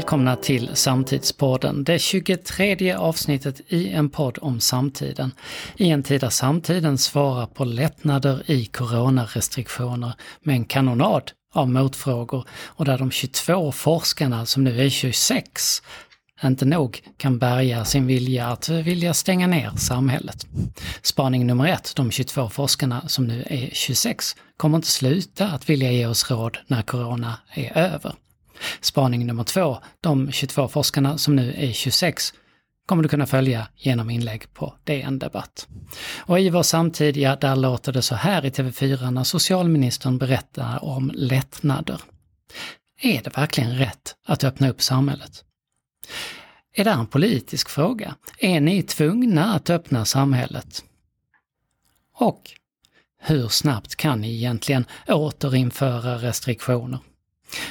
välkomna till Samtidspodden, det 23 avsnittet i en podd om samtiden. I en tid där samtiden svarar på lättnader i coronarestriktioner med en kanonad av motfrågor och där de 22 forskarna som nu är 26 inte nog kan bärga sin vilja att vilja stänga ner samhället. Spaning nummer ett, de 22 forskarna som nu är 26, kommer inte sluta att vilja ge oss råd när corona är över. Spaning nummer två, de 22 forskarna som nu är 26, kommer du kunna följa genom inlägg på DN Debatt. Och i vår samtid, ja, där låter det så här i TV4 när socialministern berättar om lättnader. Är det verkligen rätt att öppna upp samhället? Är det en politisk fråga? Är ni tvungna att öppna samhället? Och hur snabbt kan ni egentligen återinföra restriktioner?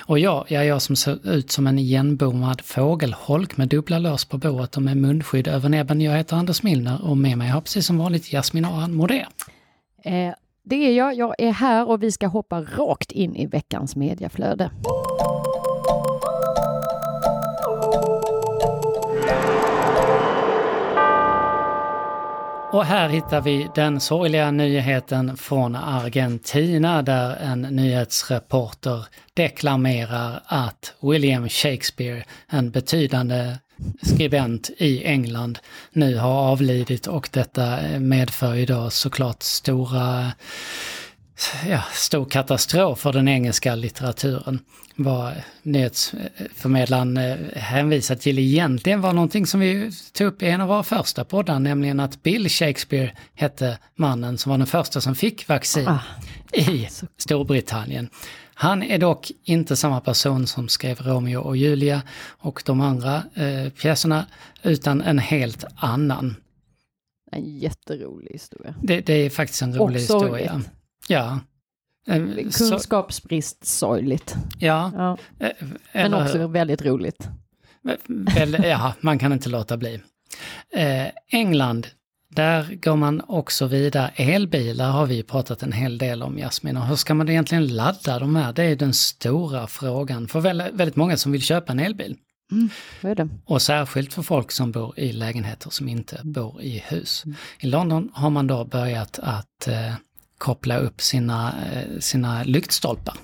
Och jag, ja, jag som ser ut som en igenbommad fågelholk med dubbla lås på boet och med munskydd över näbben. Jag heter Anders Milner och med mig har precis som vanligt Jasmin Aran Modé. Eh, det är jag, jag är här och vi ska hoppa rakt in i veckans mediaflöde. Och här hittar vi den sorgliga nyheten från Argentina där en nyhetsreporter deklamerar att William Shakespeare, en betydande skribent i England, nu har avlidit. Och detta medför idag såklart stora ja, stor katastrof för den engelska litteraturen. Vad nyhetsförmedlaren eh, hänvisar till egentligen var någonting som vi tog upp i en av våra första poddar, nämligen att Bill Shakespeare hette mannen som var den första som fick vaccin ah, i Storbritannien. Han är dock inte samma person som skrev Romeo och Julia och de andra eh, pjäserna, utan en helt annan. En jätterolig historia. Det, det är faktiskt en rolig historia. Ett. Ja. Kunskapsbrist sorgligt. Ja. ja. Eh, Men också väldigt roligt. ja, man kan inte låta bli. Eh, England, där går man också vidare. Elbilar har vi pratat en hel del om Jasmin och hur ska man egentligen ladda de här? Det är den stora frågan för väldigt många som vill köpa en elbil. Mm, är det. Och särskilt för folk som bor i lägenheter som inte bor i hus. Mm. I London har man då börjat att eh, koppla upp sina, eh, sina lyktstolpar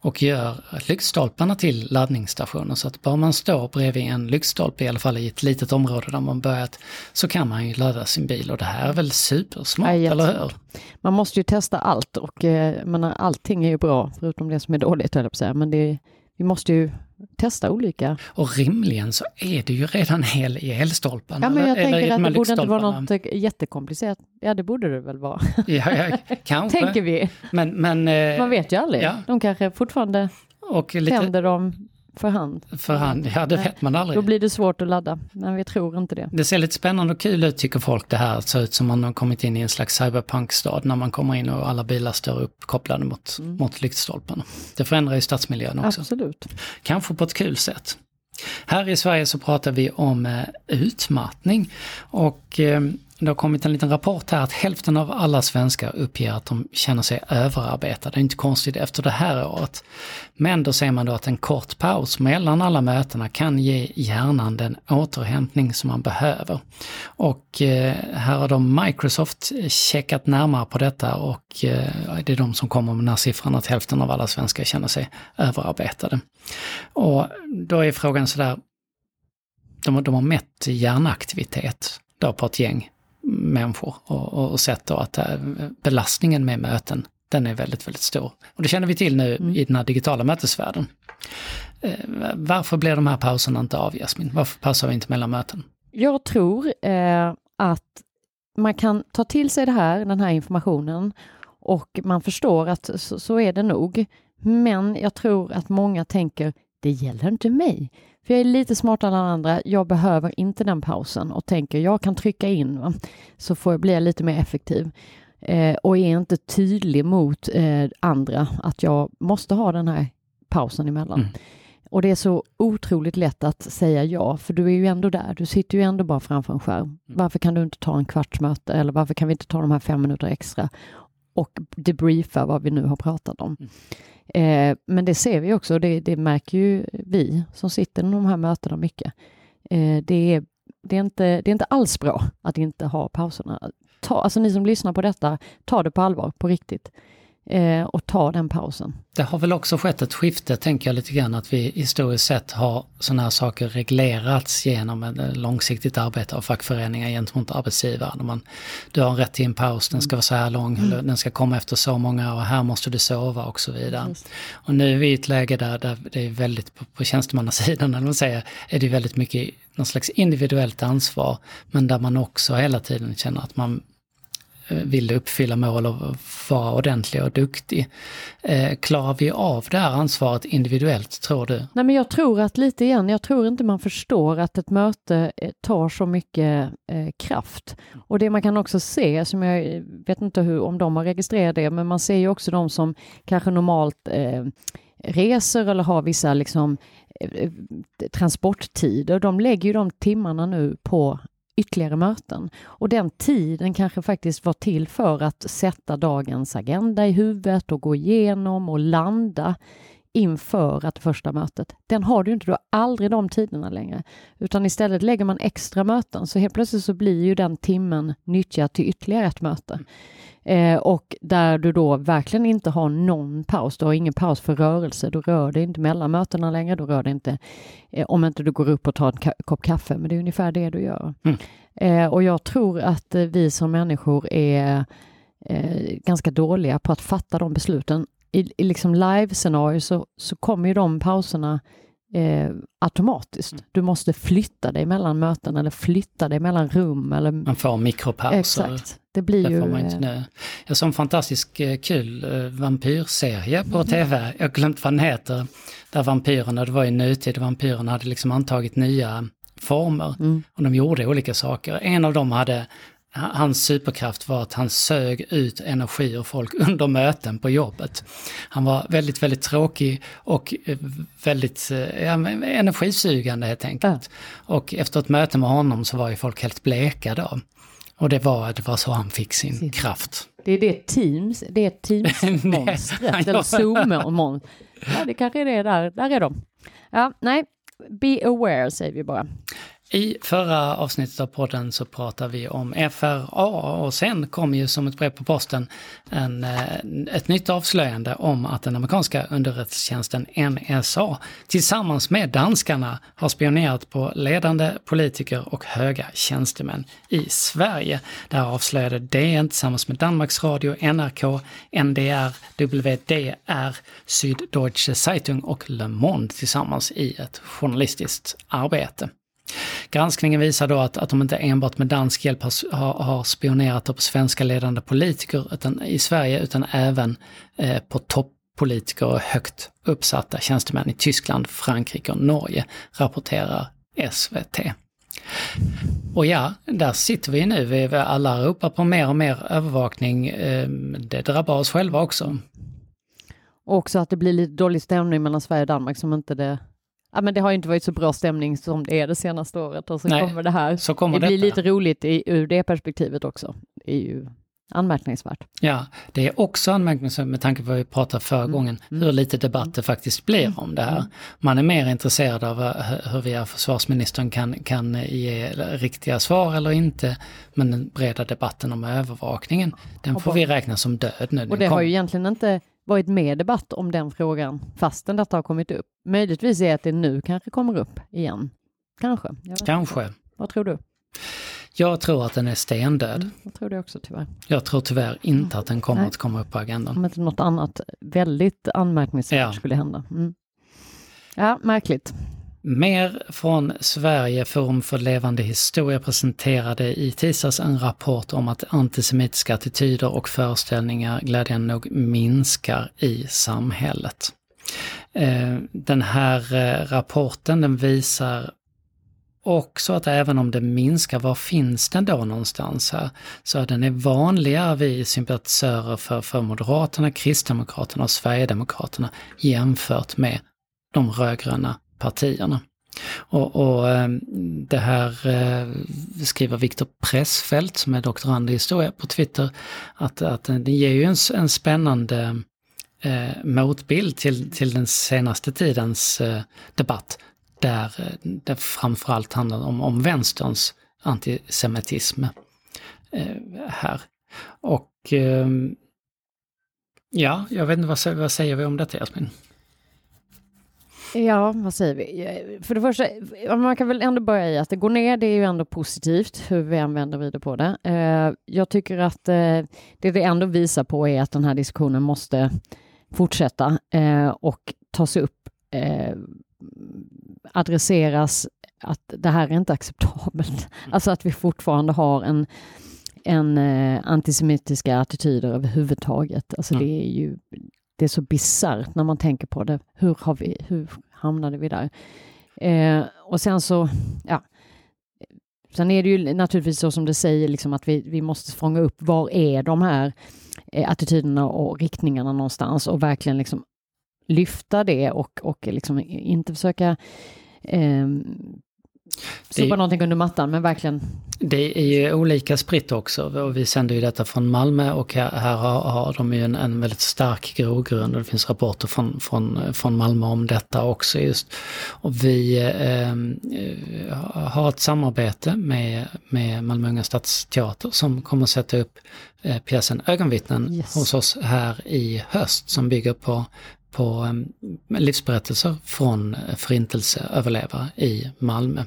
och gör lyktstolparna till laddningsstationer. Så att bara man står bredvid en lyktstolpe, i alla fall i ett litet område där man börjat, så kan man ju ladda sin bil och det här är väl supersmart, ja, eller hur? Man måste ju testa allt och eh, menar, allting är ju bra, förutom det som är dåligt, höll jag på att säga. Men det, vi måste ju testa olika. Och rimligen så är det ju redan el i elstolparna. Ja, men jag eller, tänker att det borde inte vara något jättekomplicerat. Ja, det borde det väl vara. Ja, ja kanske. tänker vi. Men, men, eh, Man vet ju aldrig. Ja. De kanske fortfarande och lite, tänder dem för hand. För hand, ja det vet man aldrig. Då blir det svårt att ladda, men vi tror inte det. Det ser lite spännande och kul ut tycker folk det här. Ser ut som man har kommit in i en slags cyberpunkstad när man kommer in och alla bilar står uppkopplade mot, mm. mot lyktstolparna. Det förändrar ju stadsmiljön också. Absolut. Kanske på ett kul sätt. Här i Sverige så pratar vi om eh, utmattning och eh, det har kommit en liten rapport här att hälften av alla svenskar uppger att de känner sig överarbetade. Det är inte konstigt efter det här året. Men då ser man då att en kort paus mellan alla mötena kan ge hjärnan den återhämtning som man behöver. Och eh, här har då Microsoft checkat närmare på detta och eh, det är de som kommer med den här siffran att hälften av alla svenskar känner sig överarbetade. Och då är frågan sådär, de, de har mätt hjärnaktivitet då på ett gäng människor och, och sett då att äh, belastningen med möten, den är väldigt, väldigt stor. Och det känner vi till nu mm. i den här digitala mötesvärlden. Eh, varför blir de här pauserna inte av, Jasmin? Varför pausar vi inte mellan möten? Jag tror eh, att man kan ta till sig det här, den här informationen och man förstår att så, så är det nog. Men jag tror att många tänker, det gäller inte mig. För jag är lite smartare än andra. Jag behöver inte den pausen och tänker jag kan trycka in va? så får jag bli lite mer effektiv. Eh, och är inte tydlig mot eh, andra att jag måste ha den här pausen emellan. Mm. Och det är så otroligt lätt att säga ja, för du är ju ändå där. Du sitter ju ändå bara framför en skärm. Mm. Varför kan du inte ta en kvarts möte eller varför kan vi inte ta de här fem minuter extra? och debriefa vad vi nu har pratat om. Eh, men det ser vi också, och det, det märker ju vi som sitter i de här mötena mycket. Eh, det, är, det, är inte, det är inte alls bra att inte ha pauserna. Ta, alltså ni som lyssnar på detta, ta det på allvar, på riktigt eh, och ta den pausen. Det har väl också skett ett skifte, tänker jag lite grann, att vi historiskt sett har sådana här saker reglerats genom ett långsiktigt arbete av fackföreningar gentemot arbetsgivaren. Man, du har en rätt till en paus, den ska vara så här lång, mm. den ska komma efter så många och här måste du sova och så vidare. Just. Och nu är vi i ett läge där, där det är väldigt, på, på tjänstemannasidan, eller man säger, är det väldigt mycket någon slags individuellt ansvar, men där man också hela tiden känner att man Eh, vill du uppfylla mål och vara ordentlig och duktig. Eh, klarar vi av det här ansvaret individuellt, tror du? Nej, men jag tror att lite igen, jag tror inte man förstår att ett möte eh, tar så mycket kraft. Och det man kan också se, som jag vet inte hur, om de har registrerat det, men man ser ju också de som kanske normalt eh, reser eller har vissa liksom transporttider, de lägger ju de timmarna nu på ytterligare möten. Och den tiden kanske faktiskt var till för att sätta dagens agenda i huvudet och gå igenom och landa inför att första mötet. Den har du inte, du har aldrig de tiderna längre. Utan istället lägger man extra möten, så helt plötsligt så blir ju den timmen nyttjad till ytterligare ett möte. Eh, och där du då verkligen inte har någon paus, du har ingen paus för rörelse, du rör dig inte mellan mötena längre, du rör dig inte eh, om inte du går upp och tar en ka kopp kaffe, men det är ungefär det du gör. Mm. Eh, och jag tror att eh, vi som människor är eh, ganska dåliga på att fatta de besluten. I, i liksom live-scenarier så, så kommer ju de pauserna eh, automatiskt. Mm. Du måste flytta dig mellan möten eller flytta dig mellan rum. Eller... Man får mikropauser. Exakt. Det blir det ju... Får man inte nu. Jag såg en fantastisk eh, kul eh, vampyrserie på mm. tv, jag har glömt vad den heter, där vampyrerna, det var i nutid, vampyrerna hade liksom antagit nya former. Mm. Och de gjorde olika saker. En av dem hade Hans superkraft var att han sög ut energi ur folk under möten på jobbet. Han var väldigt, väldigt tråkig och eh, väldigt eh, ja, energisugande helt enkelt. Ja. Och efter ett möte med honom så var ju folk helt bleka då. Och det var, det var så han fick sin Sitt. kraft. Det är det Teams, det är Teams-monstret, eller Zoom-monstret. Ja, det kanske är det där, där är de. Ja, nej, be aware säger vi bara. I förra avsnittet av podden så pratade vi om FRA och sen kom ju som ett brev på posten en, eh, ett nytt avslöjande om att den amerikanska underrättelsetjänsten NSA tillsammans med danskarna har spionerat på ledande politiker och höga tjänstemän i Sverige. Det här avslöjade DN tillsammans med Danmarks Radio, NRK, NDR, WDR, Süddeutsche Zeitung och Le Monde tillsammans i ett journalistiskt arbete. Granskningen visar då att, att de inte enbart med dansk hjälp har, har spionerat på svenska ledande politiker utan, i Sverige utan även eh, på toppolitiker och högt uppsatta tjänstemän i Tyskland, Frankrike och Norge, rapporterar SVT. Och ja, där sitter vi nu. Vi alla ropar på mer och mer övervakning. Ehm, det drabbar oss själva också. Och också att det blir lite dålig stämning mellan Sverige och Danmark som inte det ja, men det har inte varit så bra stämning som det är det senaste året och så Nej, kommer det här. Så kommer det blir lite roligt i, ur det perspektivet också. Det är ju anmärkningsvärt. Ja, det är också anmärkningsvärt med tanke på vad vi pratade förra mm. gången, mm. hur lite debatt det faktiskt blir mm. om det här. Mm. Man är mer intresserad av eh, hur vi försvarsministern kan, kan ge riktiga svar eller inte. Men den breda debatten om övervakningen, den får vi räkna som död nu. Och det har ju egentligen inte varit mer debatt om den frågan fastän detta har kommit upp. Möjligtvis är att det nu kanske kommer upp igen. Kanske. Kanske. Inte. Vad tror du? Jag tror att den är stendöd. Mm, jag tror det också tyvärr. Jag tror tyvärr inte att den kommer Nej. att komma upp på agendan. Om inte något annat väldigt anmärkningsvärt ja. skulle hända. Mm. Ja, märkligt. Mer från Sverige, Forum för levande historia presenterade i tisdags en rapport om att antisemitiska attityder och föreställningar glädjande nog minskar i samhället. Eh, den här eh, rapporten den visar också att även om det minskar, var finns den då någonstans här? Så den är vanligare vid sympatisörer för, för Moderaterna, Kristdemokraterna och Sverigedemokraterna jämfört med de rödgröna partierna. Och, och ehm, det här eh, skriver Viktor Pressfeldt som är doktorand i historia på Twitter, att, att det ger ju en, en spännande eh, motbild till, till den senaste tidens eh, debatt, där eh, det framförallt handlar om, om vänsterns antisemitism eh, här. Och eh, ja, jag vet inte, vad, vad säger vi om detta Jasmin? Ja, vad säger vi? För det första, man kan väl ändå börja i att det går ner, det är ju ändå positivt hur vi använder vidare på det. Eh, jag tycker att eh, det det ändå visar på är att den här diskussionen måste fortsätta eh, och tas upp, adresseras att det här är inte acceptabelt. Alltså att vi fortfarande har en, en antisemitiska attityder överhuvudtaget. Alltså det är ju det är så bisarrt när man tänker på det. Hur, har vi, hur hamnade vi där? Eh, och sen så, ja, sen är det ju naturligtvis så som det säger, liksom att vi, vi måste fånga upp var är de här eh, attityderna och riktningarna någonstans och verkligen liksom lyfta det och, och liksom inte försöka eh, sopa någonting under mattan, men verkligen det är ju olika spritt också och vi sänder ju detta från Malmö och här, här har, har, de ju en, en väldigt stark grogrund och det finns rapporter från, från, från Malmö om detta också just. Och vi eh, har ett samarbete med, med Malmö Unga Stadsteater som kommer att sätta upp eh, pjäsen Ögonvittnen yes. hos oss här i höst som bygger på på eh, livsberättelser från förintelseöverlevare i Malmö.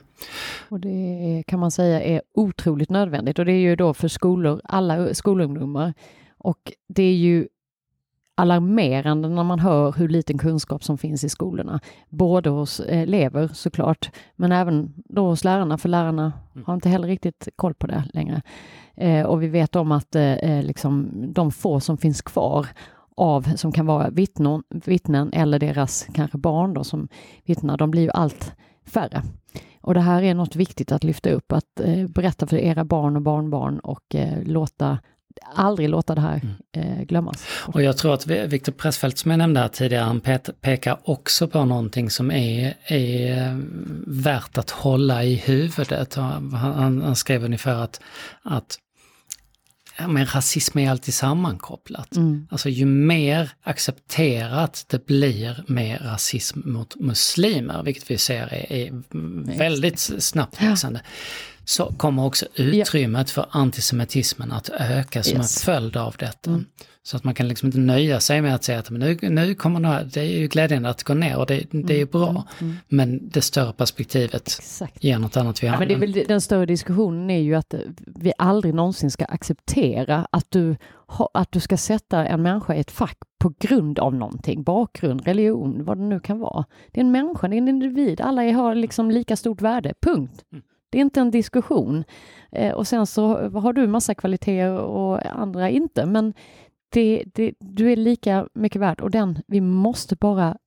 Och det kan man säga är otroligt nödvändigt och det är ju då för skolor, alla skolungdomar. Och det är ju alarmerande när man hör hur liten kunskap som finns i skolorna. Både hos elever såklart, men även då hos lärarna, för lärarna mm. har inte heller riktigt koll på det längre. Eh, och vi vet om att eh, liksom, de få som finns kvar av, som kan vara vittnen, vittnen eller deras kanske barn då som vittnar, de blir allt färre. Och det här är något viktigt att lyfta upp, att eh, berätta för era barn och barnbarn och eh, låta aldrig låta det här mm. eh, glömmas. Och jag tror att Viktor Pressfeldt som jag nämnde här tidigare, han pekar också på någonting som är, är värt att hålla i huvudet. Han, han, han skrev ungefär att, att ja, men rasism är alltid sammankopplat. Mm. Alltså ju mer accepterat det blir med rasism mot muslimer, vilket vi ser är, är väldigt snabbt växande, ja. Så kommer också utrymmet ja. för antisemitismen att öka som yes. en följd av detta. Mm. Så att man kan liksom inte nöja sig med att säga att nu, nu kommer det här, det är ju glädjande att gå ner och det, det är mm, bra. Mm, mm. Men det större perspektivet Exakt. ger något annat vi ja, men det är väl, Den större diskussionen är ju att vi aldrig någonsin ska acceptera att du, att du ska sätta en människa i ett fack på grund av någonting, bakgrund, religion, vad det nu kan vara. Det är en människa, det är en individ, alla har liksom lika stort värde, punkt. Mm. Det är inte en diskussion. Eh, och sen så har du massa kvaliteter och andra inte, men det, det, du är lika mycket värd och den, vi måste bara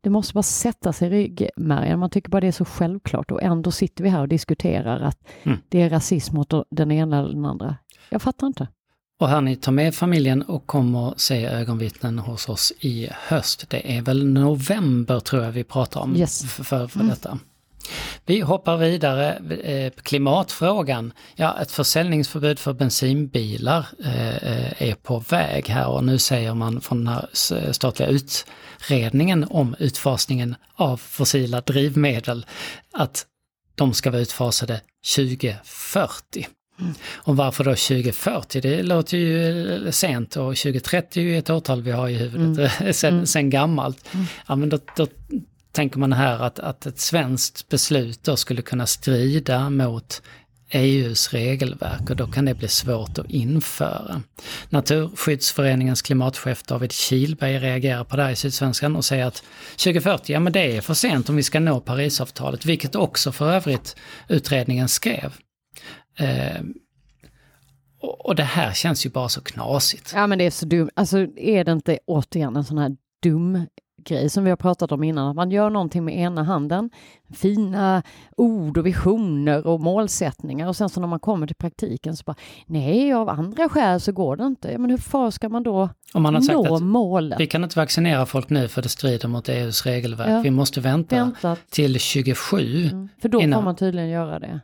det måste bara sätta sig i ryggmärgen. Man tycker bara det är så självklart och ändå sitter vi här och diskuterar att mm. det är rasism mot den ena eller den andra. Jag fattar inte. Och hörni, ta med familjen och kom och se ögonvittnen hos oss i höst. Det är väl november tror jag vi pratar om yes. för, för, för mm. Vi hoppar vidare. Eh, klimatfrågan. Ja, ett försäljningsförbud för bensinbilar eh, är på väg här och nu säger man från den här statliga utredningen om utfasningen av fossila drivmedel att de ska vara utfasade 2040. Mm. Och varför då 2040? Det låter ju sent och 2030 är ju ett årtal vi har i huvudet mm. sen, mm. sen gammalt. Mm. Ja men då, då tänker man här att, att ett svenskt beslut då skulle kunna strida mot EUs regelverk och då kan det bli svårt att införa. Naturskyddsföreningens klimatchef David Kilberg reagerar på det här i Sydsvenskan och säger att 2040, ja men det är för sent om vi ska nå Parisavtalet, vilket också för övrigt utredningen skrev. Eh, och det här känns ju bara så knasigt. Ja men det är så dumt, alltså är det inte återigen en sån här dum grej som vi har pratat om innan, att man gör någonting med ena handen, fina ord och visioner och målsättningar och sen så när man kommer till praktiken så bara nej, av andra skäl så går det inte. Men hur far ska man då Om man har sagt nå att målet? vi kan inte vaccinera folk nu för det strider mot EUs regelverk. Ja. Vi måste vänta, Vänta, till 27. mm. för då får innan. man tydligen göra det.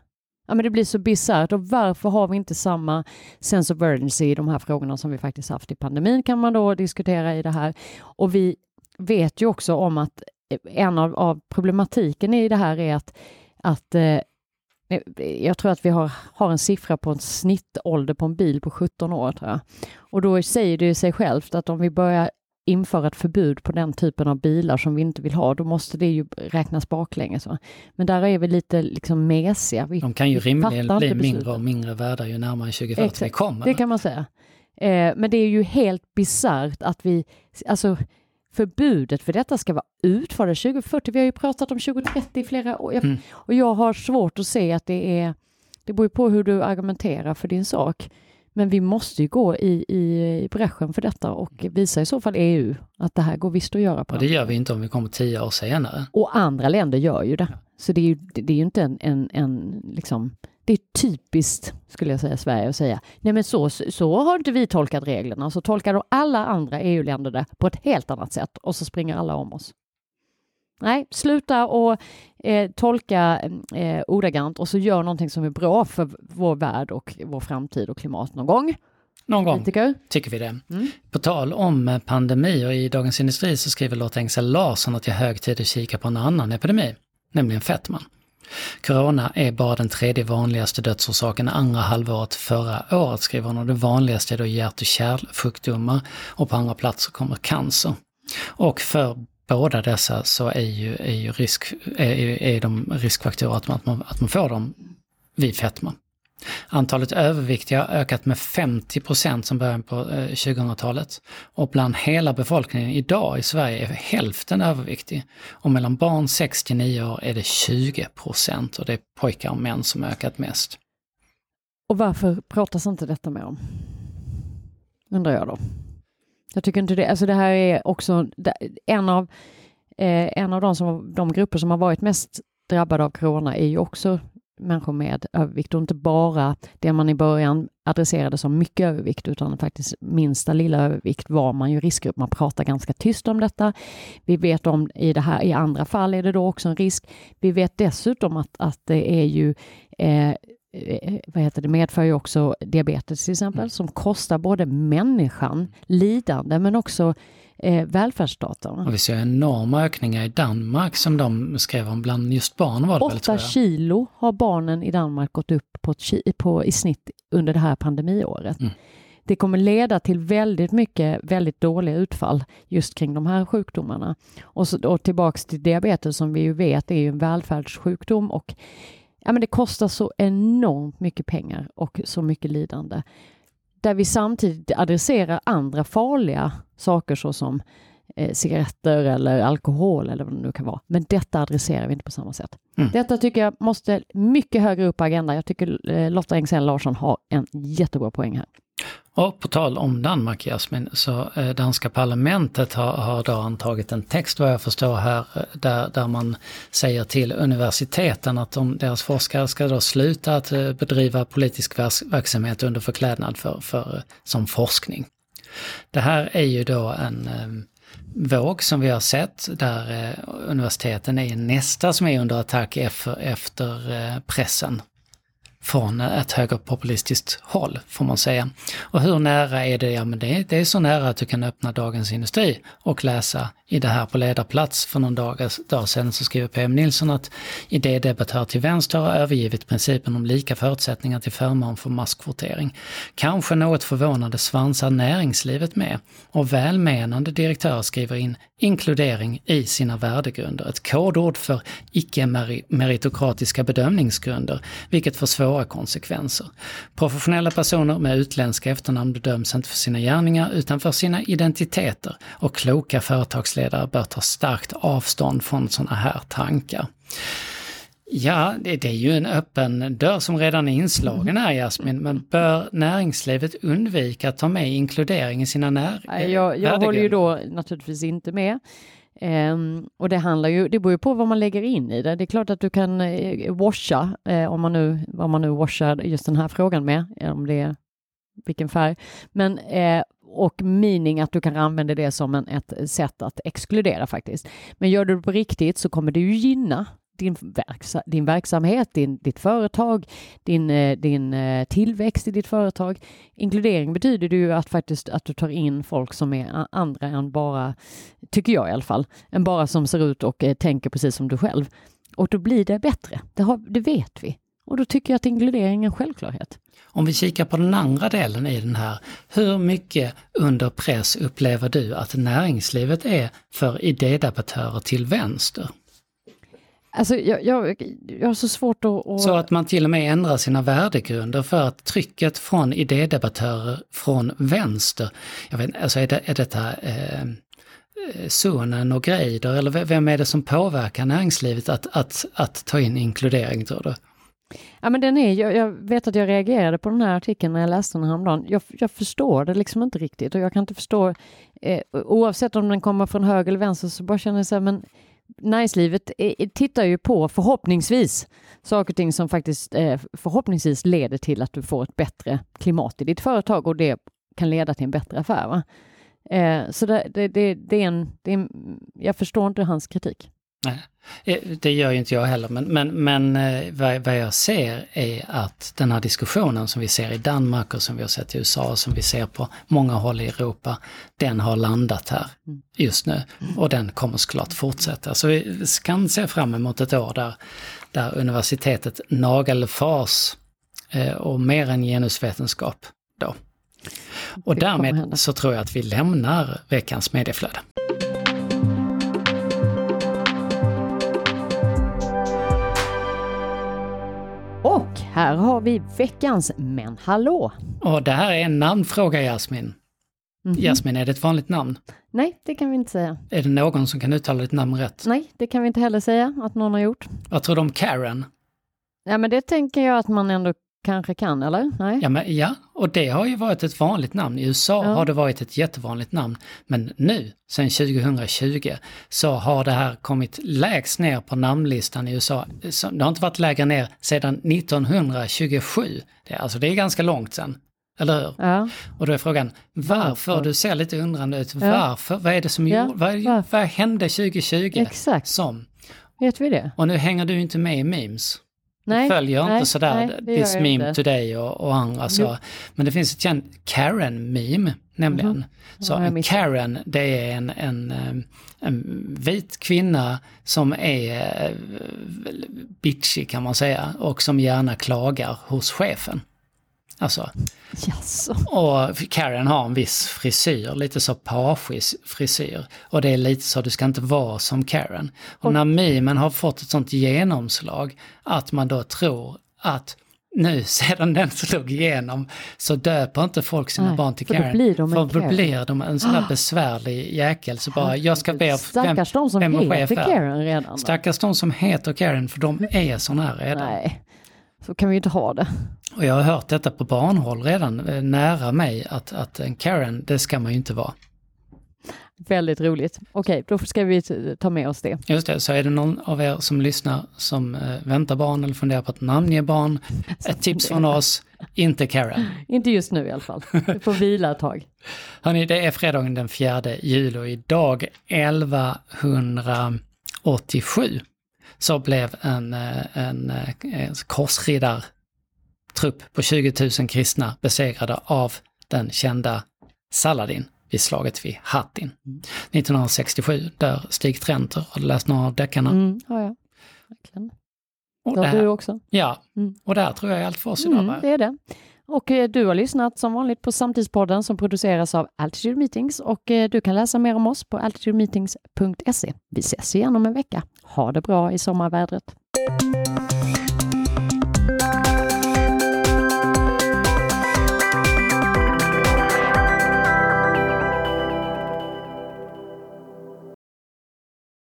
Ja, men det blir så bisarrt och varför har vi inte samma sense of urgency i de här frågorna som vi faktiskt haft i pandemin kan man då diskutera i det här. Och vi vet ju också om att en av, av problematiken i det här är att, att eh, jag tror att vi har, har en siffra på en snittålder på en bil på 17 år tror jag. Och då säger det sig självt att om vi börjar införa ett förbud på den typen av bilar som vi inte vill ha, då måste det ju räknas baklänges. Men där är vi lite liksom mesiga. Vi, De kan ju rimligen bli mindre och mindre värda ju närmare 2040 vi kommer. Det kan man säga. Eh, men det är ju helt bisarrt att vi, alltså förbudet för detta ska vara utfört 2040. Vi har ju pratat om 2030 i flera år. Jag, Mm. Och jag har svårt att se att det är, det beror ju på hur du argumenterar för din sak. Men vi måste ju gå i, i, i bräschen för detta och visa i så fall EU att det här går visst att göra på. Och det gör vi inte om vi kommer tio år senare. Och andra länder gör ju det. Så det är ju, det, det är ju inte en, en, en liksom, det är typiskt, skulle jag säga, Sverige att säga. Nej men så, så har inte vi tolkat reglerna, så tolkar då alla andra EU-länder det på ett helt annat sätt och så springer alla om oss. Nej, sluta och eh, tolka eh, ordagrant och så gör någonting som är bra för vår värld och vår framtid och klimat någon gång. Någon gång Politiker. tycker vi det. Mm. På tal om eh, pandemi och i Dagens Industri så skriver Lotta Engsell Larsson att det är hög tid att kika på en annan epidemi, nämligen fetman. Corona är bara den tredje vanligaste dödsorsaken andra halvåret förra året, skriver hon, och det vanligaste är då hjärt och kärlsjukdomar och på andra platser kommer cancer. Och för båda dessa så är ju, är ju risk, är, är- de riskfaktorer att man, att man, att man får dem vid fetma. Antalet överviktiga har ökat med 50 procent sedan början på eh, 2000-talet. Och bland hela befolkningen idag i Sverige är hälften överviktig. Och mellan barn 6 till 9 år är det 20 procent och det är pojkar och män som ökat mest. Och varför pratas inte detta med om? Undrar jag då. Jag tycker inte det, alltså det här är också en av, eh, en av de, som, de grupper som har varit mest drabbade av corona är ju också människor med övervikt och inte bara det man i början adresserade som mycket övervikt utan faktiskt minsta lilla övervikt var man ju riskgrupp. Man pratar ganska tyst om detta. Vi vet om i det här, i andra fall är det då också en risk. Vi vet dessutom att, att det är ju eh, vad heter det, medför ju också diabetes till exempel som kostar både människan lidande men också eh, välfärdsstaten. Och vi ser enorma ökningar i Danmark som de skrev om bland just barn var det väl tror jag. kilo har barnen i Danmark gått upp på, på i snitt under det här pandemiåret. Mm. Det kommer leda till väldigt mycket väldigt dåliga utfall just kring de här sjukdomarna. Och, så, och tillbaks till diabetes som vi ju vet är ju en välfärdssjukdom och ja, men det kostar så enormt mycket pengar och så mycket lidande. Där vi samtidigt adresserar andra farliga saker såsom eh, cigaretter eller alkohol eller vad det nu kan vara. Men detta adresserar vi inte på samma sätt. Mm. Detta tycker jag måste mycket högre upp på agendan. Jag tycker eh, Lotta Engsell Larsson har en jättebra poäng här. Och på tal om Danmark Jasmin, så eh, danska parlamentet har, har då antagit en text vad jag förstår här eh, där, där man säger till universiteten att de, deras forskare ska då sluta att eh, bedriva politisk vers- verksamhet under förklädnad för, för, eh, som forskning. Det här är ju då en eh, våg som vi har sett där eh, universiteten är nästa som är under attack efter, pressen från ett högerpopulistiskt håll, får man säga. Och hur nära är det? Ja, men det, det är så nära att du kan öppna Dagens Industri och läsa i det här på ledarplats för någon dag, dag sedan så skriver PM Nilsson att idédebattör till vänster har övergivit principen om lika förutsättningar till förmån för masskvotering. Kanske något förvånande svansar näringslivet med och välmenande direktörer skriver in inkludering i sina värdegrunder, ett kodord för icke-meritokratiska bedömningsgrunder, vilket får svåra konsekvenser. Professionella personer med utländska efternamn bedöms inte för sina gärningar utan för sina identiteter och kloka företags företagsledare bör ta starkt avstånd från sådana här tankar. Ja, det, det är ju en öppen dörr som redan är inslagen här Jasmin, men bör näringslivet undvika att ta med inkludering i sina när- Jag, jag håller ju då naturligtvis inte med. Um, och det handlar ju, det beror ju på vad man lägger in i det. Det är klart att du kan eh, washa, eh, om man nu, vad man nu washar just den här frågan med, om det är vilken färg. Men, eh, och meaning att du kan använda det som en, ett sätt att exkludera faktiskt. Men gör du det på riktigt så kommer det ju gynna din, verksa, din verksamhet, din, ditt företag, din, eh, din eh, tillväxt i ditt företag. Inkludering betyder det ju att faktiskt att du tar in folk som är andra än bara, tycker jag i alla fall, än bara som ser ut och eh, tänker precis som du själv. Och då blir det bättre, det, har, det vet vi. Och då tycker jag att inkludering är en självklarhet. Om vi kikar på den andra delen i den här, hur mycket under press upplever du att näringslivet är för idédebattörer till vänster? Alltså, jag, jag, jag har så svårt att, att... Så att man till och med ändrar sina värdegrunder för att trycket från idédebattörer från vänster, jag vet alltså är, det, är detta eh, Sonen och Greider eller vem är det som påverkar näringslivet att, att, att ta in inkludering tror du? Ja, men den är, jag, jag, vet att jag reagerade på den här artikeln när jag läste den häromdagen. Jag, jag förstår det liksom inte riktigt och jag kan inte förstå, eh, oavsett om den kommer från höger eller vänster så bara känner jag så här, men näringslivet eh, eh, tittar ju på förhoppningsvis saker och ting som faktiskt eh, förhoppningsvis leder till att du får ett bättre klimat i ditt företag och det kan leda till en bättre affär. Va? Eh, så det, det, det, det, är en, det är en, jag förstår inte hans kritik. Nej, eh, det gör ju inte jag heller, men, men, men eh, vad, vad jag ser är att den här diskussionen som vi ser i Danmark och som vi har sett i USA och som vi ser på många håll i Europa, den har landat här mm. just nu. Och den kommer såklart fortsätta. Så vi kan se fram emot ett år där, där universitetet nagelfars eh, och mer än genusvetenskap då. Och därmed så tror jag att vi lämnar veckans medieflöde. Här har vi veckans Men hallå! Och det här är en namnfråga Jasmin. Mm -hmm. Jasmin, är det ett vanligt namn? Nej, det kan vi inte säga. Är det någon som kan uttala ditt namn rätt? Nej, det kan vi inte heller säga att någon har gjort. Vad tror du om Karen? Ja, men det tänker jag att man ändå kanske kan, eller? Nej? Ja, men, ja, och det har ju varit ett vanligt namn. I USA ja. har det varit ett jättevanligt namn. Men nu, sedan 2020, så har det här kommit lägst ner på namnlistan i USA. Det har inte varit lägre ner sedan 1927. Det, alltså det är ganska långt sedan. Eller hur? Ja. Och då är frågan, varför? varför? Du ser lite undrande ut. Varför? Vad är det som ja. vad, vad hände 2020? Exakt. Som? Vet vi det? Och nu hänger du inte med i memes. Nej, följer nej, inte sådär nej, This Meme. Today och, och andra så. Men det finns ett känt Karen-meme nämligen. Mm. Så Karen det är en, en, en, vit kvinna som är eh, bitchy kan man säga och som gärna klagar hos chefen. Alltså. Yes. Och Karen har en viss frisyr, lite så pagig frisyr. Och det är lite så, du ska inte vara som Karen. Och när memen har fått ett sånt genomslag att man då tror att nu sedan den slog igenom så döper inte folk sina Nej, barn till Karen. För då blir de en, för då blir de en sån där ah. besvärlig jäkel. Så bara, jag ska be Stackars de som heter Karen redan. Stackars de som heter Karen för de är såna här redan. Nej. Så kan vi inte ha det. Och jag har hört detta på barnhåll redan, eh, nära mig, att, att en Karen, det ska man ju inte vara. Väldigt roligt. Okej, då ska vi ta med oss det. Just det, så är det någon av er som lyssnar som eh, väntar barn eller funderar på att namnge barn, ett tips från oss, inte Karen. inte just nu i alla fall. Du får vila ett tag. Hörni, det är fredagen den 4 juli och idag 1187 så blev en, eh, en, eh, en korsriddartrupp på 20 000 kristna besegrade av den kända Saladin vid slaget vid Hattin. 1967 dör Stig Trenter. Har du läst några av deckarna? Mm, ja, ja. Verkligen. det har du också. Ja, mm. och det här tror jag är allt för oss idag. Mm, det är det. Och eh, du har lyssnat som vanligt på Samtidspodden som produceras av Altitude Meetings och du kan läsa mer om oss på altitudemeetings.se. Vi ses igen om en vecka. Ha det bra i sommarvädret.